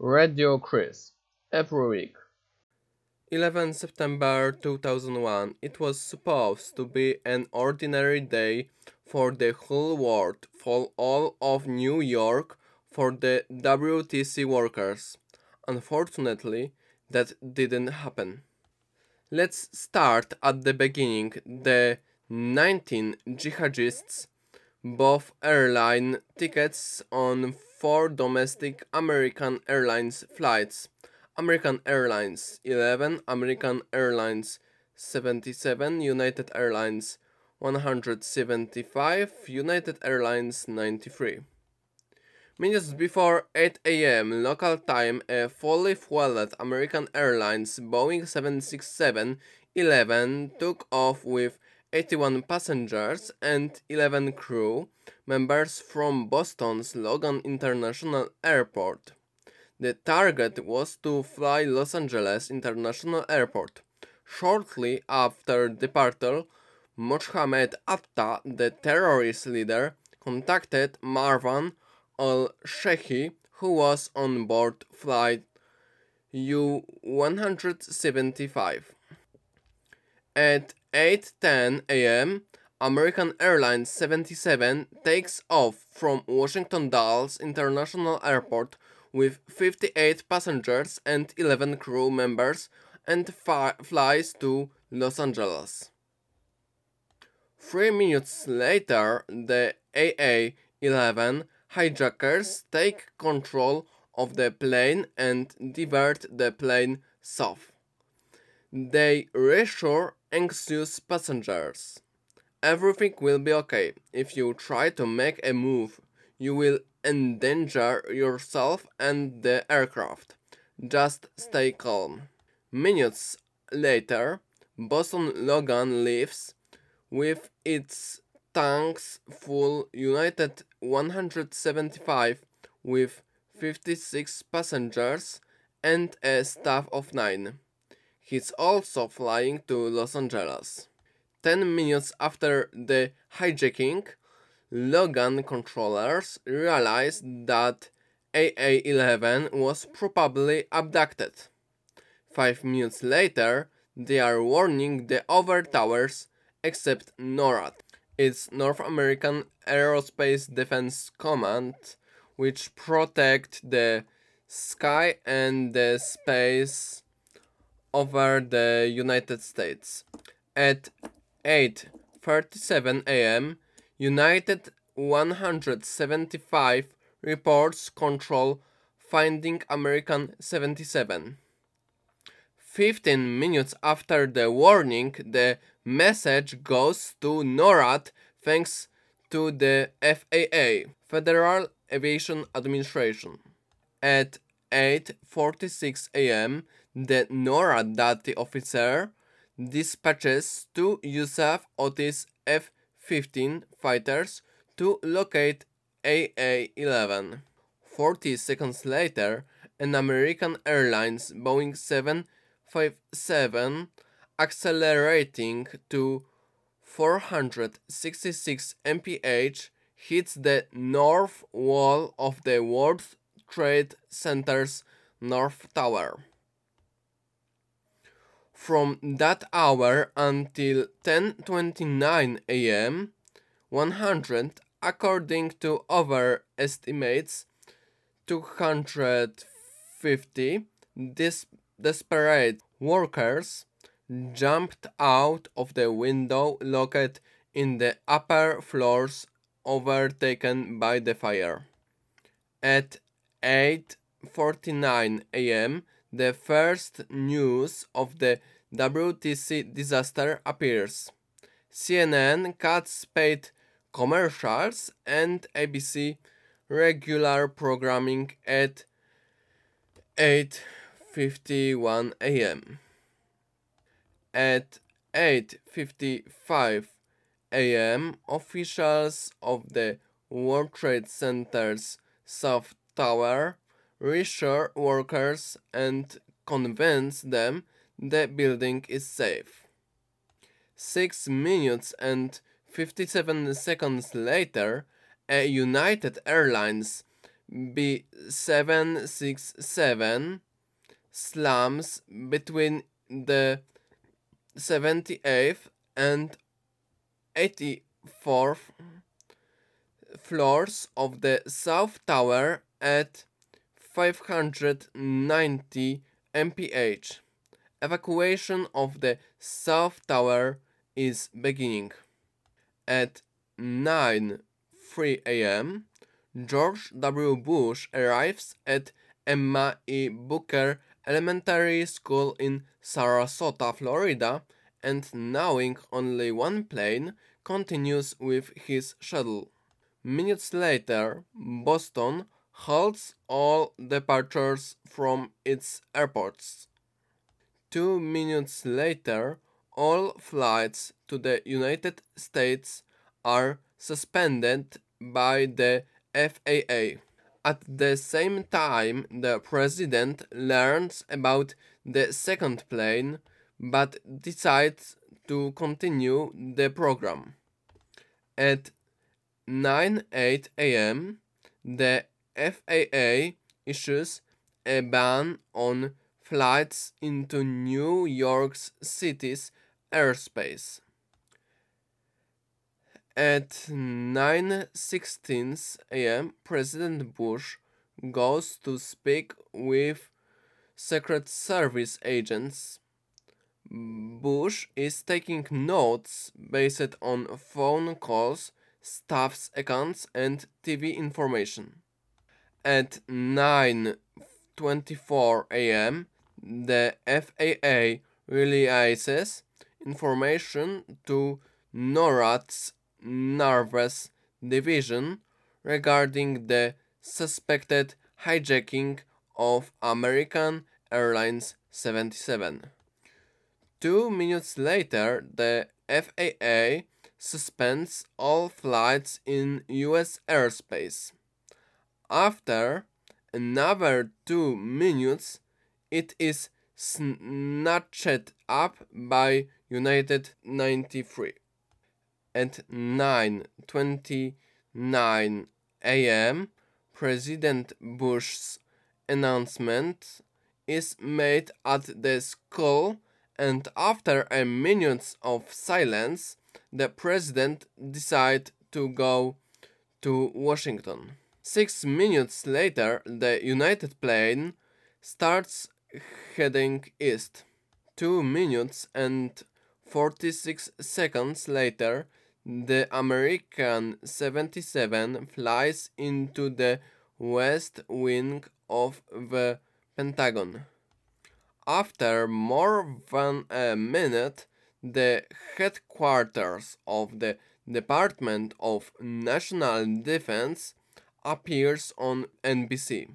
Radio Chris. Every week. 11 September 2001. It was supposed to be an ordinary day for the whole world, for all of New York, for the WTC workers. Unfortunately, that didn't happen. Let's start at the beginning. The 19 jihadists bought airline tickets on four domestic American Airlines flights. American Airlines 11, American Airlines 77, United Airlines 175, United Airlines 93. Minutes before 8 am local time, a fully fueled American Airlines Boeing 767-11 took off with 81 passengers and 11 crew members from Boston's Logan International Airport. The target was to fly Los Angeles International Airport. Shortly after departure, Mohammed Atta, the terrorist leader, contacted Marwan al-Shehhi, who was on board flight U-175. At 8:10 a.m., American Airlines 77 takes off from Washington Dulles International Airport with 58 passengers and 11 crew members and flies to Los Angeles. Three minutes later, the AA-11 hijackers take control of the plane and divert the plane south. They reassure anxious passengers. Everything will be okay. If you try to make a move, you will endanger yourself and the aircraft. Just stay calm. Minutes later, Boston Logan leaves with its tanks full United 175 with 56 passengers and a staff of 9. He's also flying to Los Angeles. 10 minutes after the hijacking, Logan controllers realized that AA-11 was probably abducted. Five minutes later, they are warning the other towers except NORAD. It's North American Aerospace Defense Command, which protect the sky and the space over the United States. At 8:37 a.m., United 175 reports control finding American 77. 15 minutes after the warning, the message goes to NORAD thanks to the FAA, Federal Aviation Administration. At 8:46 a.m., the NORAD data officer dispatches two Yusuf Otis F-15 fighters to locate AA-11. 40 seconds later, an American Airlines Boeing 757 accelerating to 466 mph hits the north wall of the World Trade Center's North Tower. From that hour until 10:29 a.m., 100 according to other estimates 250 dis- desperate workers jumped out of the window located in the upper floors overtaken by the fire. At 8:49 a.m., the first news of the WTC disaster appears. CNN cuts paid commercials and ABC regular programming at 8:51 a.m. At 8:55 a.m., officials of the World Trade Center's South Tower reassure workers and convince them the building is safe. 6 minutes and 57 seconds later, a United Airlines B767 slams between the 78th and 84th floors of the South Tower at 590 mph. Evacuation of the South Tower is beginning. At 9:03 a.m., George W. Bush arrives at Emma E. Booker Elementary School in Sarasota, Florida, and knowing only one plane, continues with his shuttle. Minutes later, Boston halts all departures from its airports. Two minutes later, all flights to the United States are suspended by the FAA. At the same time, the president learns about the second plane but decides to continue the program. At 9:08 a.m., the FAA issues a ban on flights into New York City's airspace. At 9:16 a.m., President Bush goes to speak with Secret Service agents. Bush is taking notes based on phone calls, staff's accounts, and TV information. At 9:24 a.m., the FAA releases information to NORAD's Nervous Division regarding the suspected hijacking of American Airlines 77. Two minutes later, the FAA suspends all flights in US airspace. After another two minutes, it is snatched up by United 93 at 9:29 a.m. President Bush's announcement is made at the school and after a minute of silence the president decides to go to Washington. 6 minutes later the United plane starts heading east. 2 minutes and 46 seconds later the American 77 flies into the west wing of the Pentagon. After more than a minute, the headquarters of the Department of National Defense appears on NBC.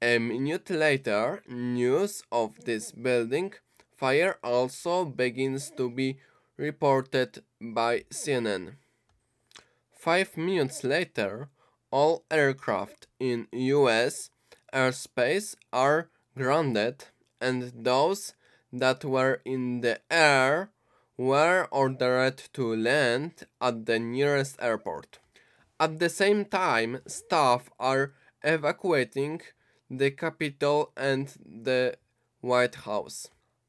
A minute later, news of this building fire also begins to be reported by CNN. Five minutes later, all aircraft in US airspace are grounded and those that were in the air were ordered to land at the nearest airport. At the same time, staff are evacuating the Capitol and the White House.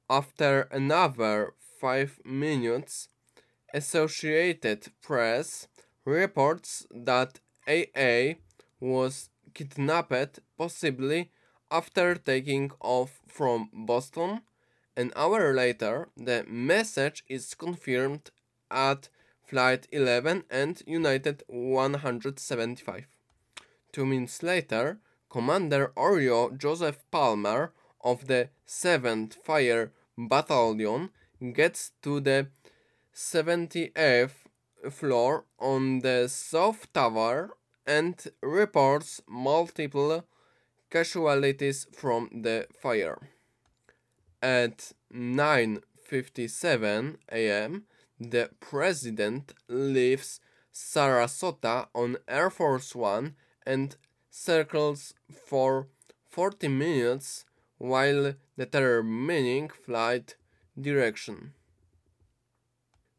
After another five minutes, Associated Press reports that AA was kidnapped possibly after taking off from Boston. An hour later, the message is confirmed at Flight 11 and United 175. Two minutes later, Commander Orio Joseph Palmer of the 7th Fire Battalion gets to the 78th floor on the South Tower and reports multiple casualties from the fire. At 9:57 a.m., the president leaves Sarasota on Air Force 1 and circles for 40 minutes while determining flight direction.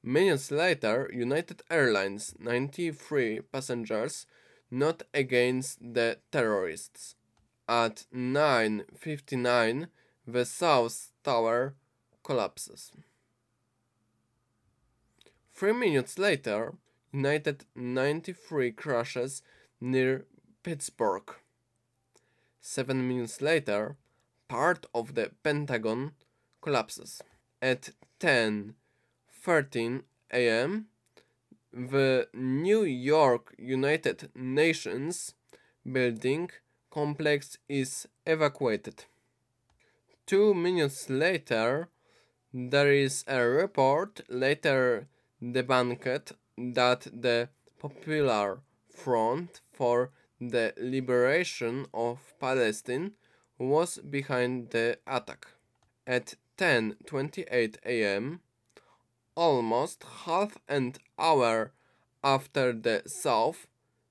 Minutes later, United Airlines 93 passengers not against the terrorists. At 9.59 the South Tower collapses. Three minutes later, United 93 crashes near Pittsburgh. Seven minutes later, part of the Pentagon collapses. At 10:13 a.m., the New York United Nations building complex is evacuated. Two minutes later, there is a report later debunked that the Popular Front for the Liberation of Palestine was behind the attack. At 10:28 a.m., almost half an hour after the south,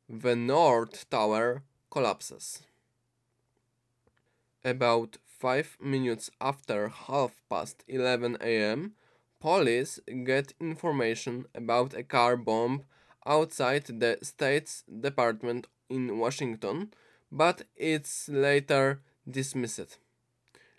the north tower collapses. About 5 minutes after half past 11 am, police get information about a car bomb outside the State's Department in Washington, but it's later dismissed.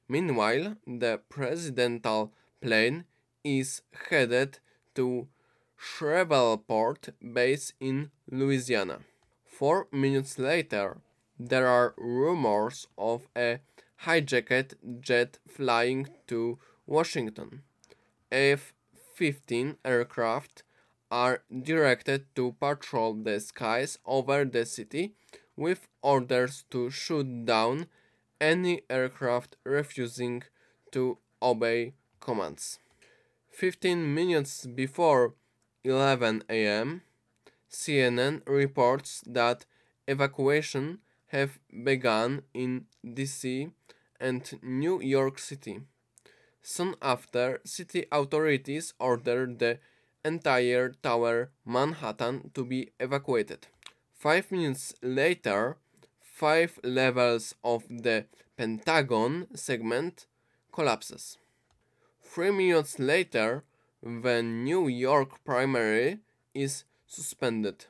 Meanwhile, the presidential plane is headed to Shreveport base in Louisiana. Four minutes later, there are rumors of a hijacked jet flying to Washington. F 15 aircraft are directed to patrol the skies over the city with orders to shoot down any aircraft refusing to obey commands. 15 minutes before 11 am, CNN reports that evacuation have begun in DC and New York City. Soon after, city authorities ordered the entire Tower Manhattan to be evacuated. Five minutes later, five levels of the Pentagon segment collapses. Three minutes later, the New York primary is suspended.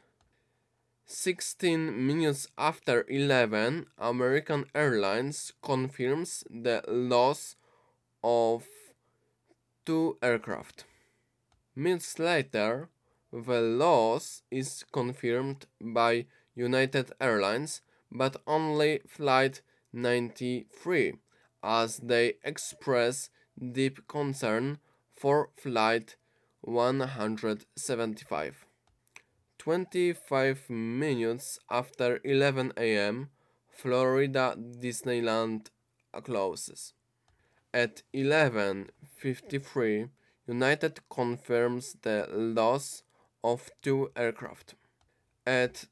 16 minutes after 11, American Airlines confirms the loss of two aircraft. Minutes later, the loss is confirmed by United Airlines, but only Flight 93, as they express deep concern for Flight 175. 25 minutes after 11 am, Florida Disneyland closes. At 11:53, United confirms the loss of two aircraft. At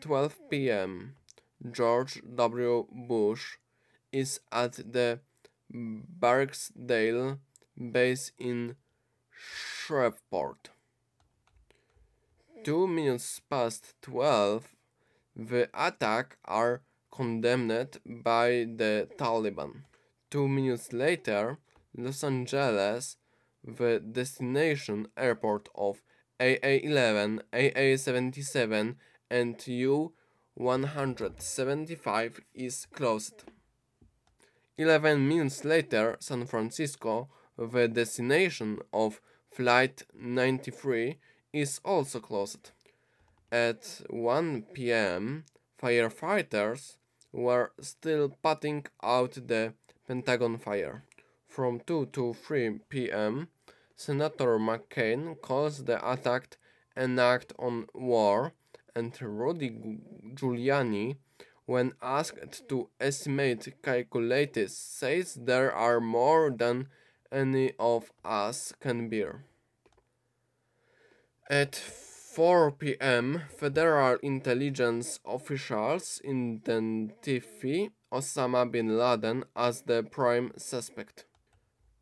12 p.m., George W. Bush is at the Barksdale base in Shreveport. Two minutes past 12, the attack are condemned by the Taliban. Two minutes later, Los Angeles, the destination airport of AA-11, AA-77 and U-175 is closed. 11 minutes later, San Francisco, the destination of Flight 93, is also closed. At 1 pm, firefighters were still putting out the Pentagon fire. From 2 to 3 pm, Senator McCain calls the attack an act on war, and Rudy Giuliani, when asked to estimate calculated, says there are more than any of us can bear. At 4 p.m., federal intelligence officials identify Osama bin Laden as the prime suspect.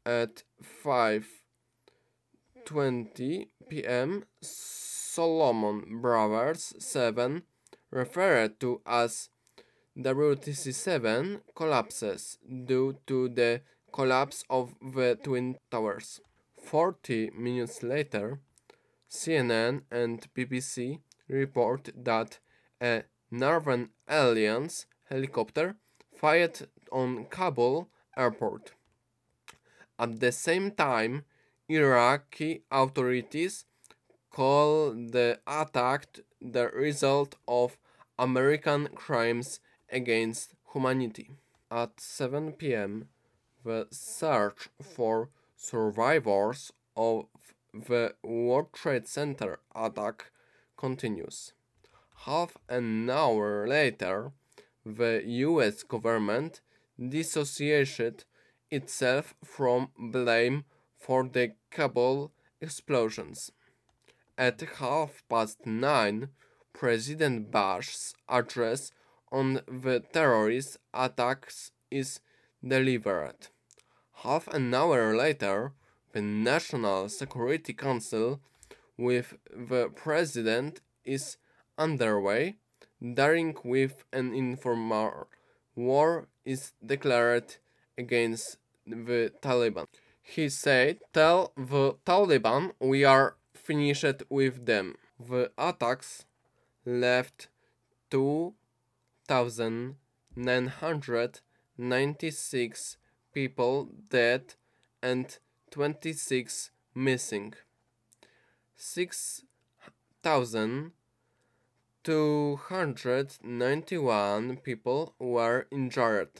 At 5:20 p.m., Salomon Brothers 7, referred to as WTC7, collapses due to the collapse of the Twin Towers. 40 minutes later, CNN and BBC report that a Northern Alliance helicopter fired on Kabul airport. At the same time, Iraqi authorities call the attack the result of American crimes against humanity. At 7 pm, the search for survivors of the World Trade Center attack continues. Half an hour later, the US government dissociated itself from blame for the Kabul explosions. At half past nine, President Bush's address on the terrorist attacks is delivered. Half an hour later, the National Security Council with the President is underway, during with an informal war is declared against the Taliban. He said, Tell the Taliban we are finished with them. The attacks left 2,996 people dead and 26 missing. 6,291 people were injured.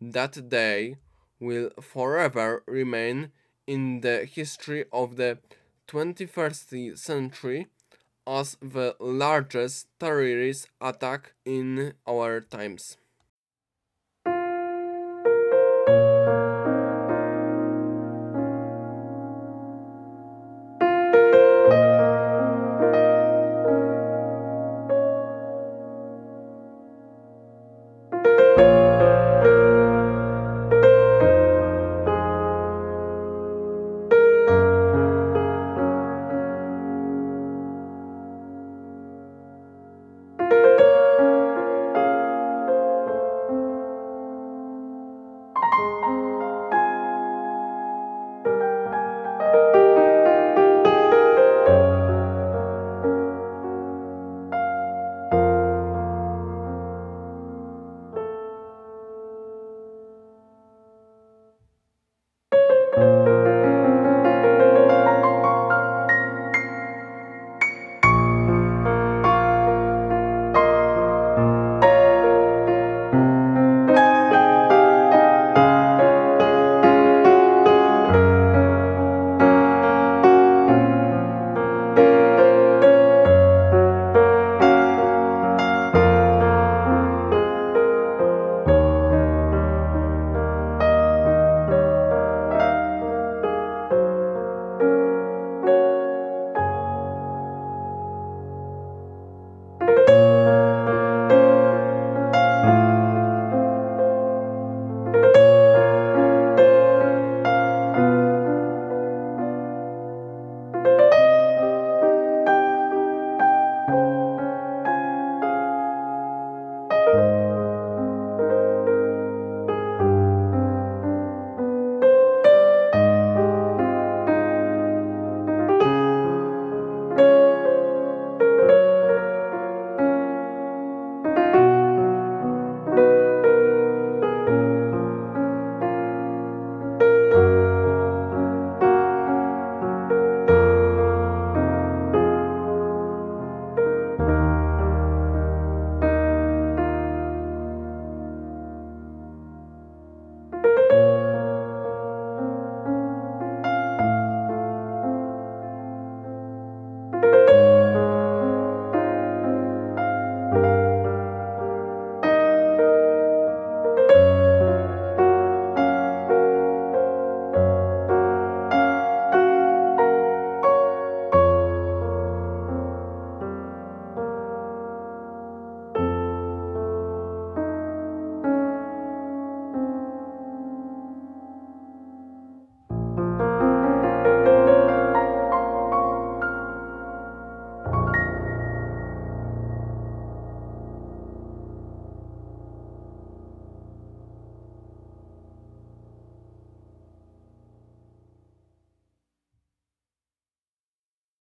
That day will forever remain in the history of the 21st century as the largest terrorist attack in our times.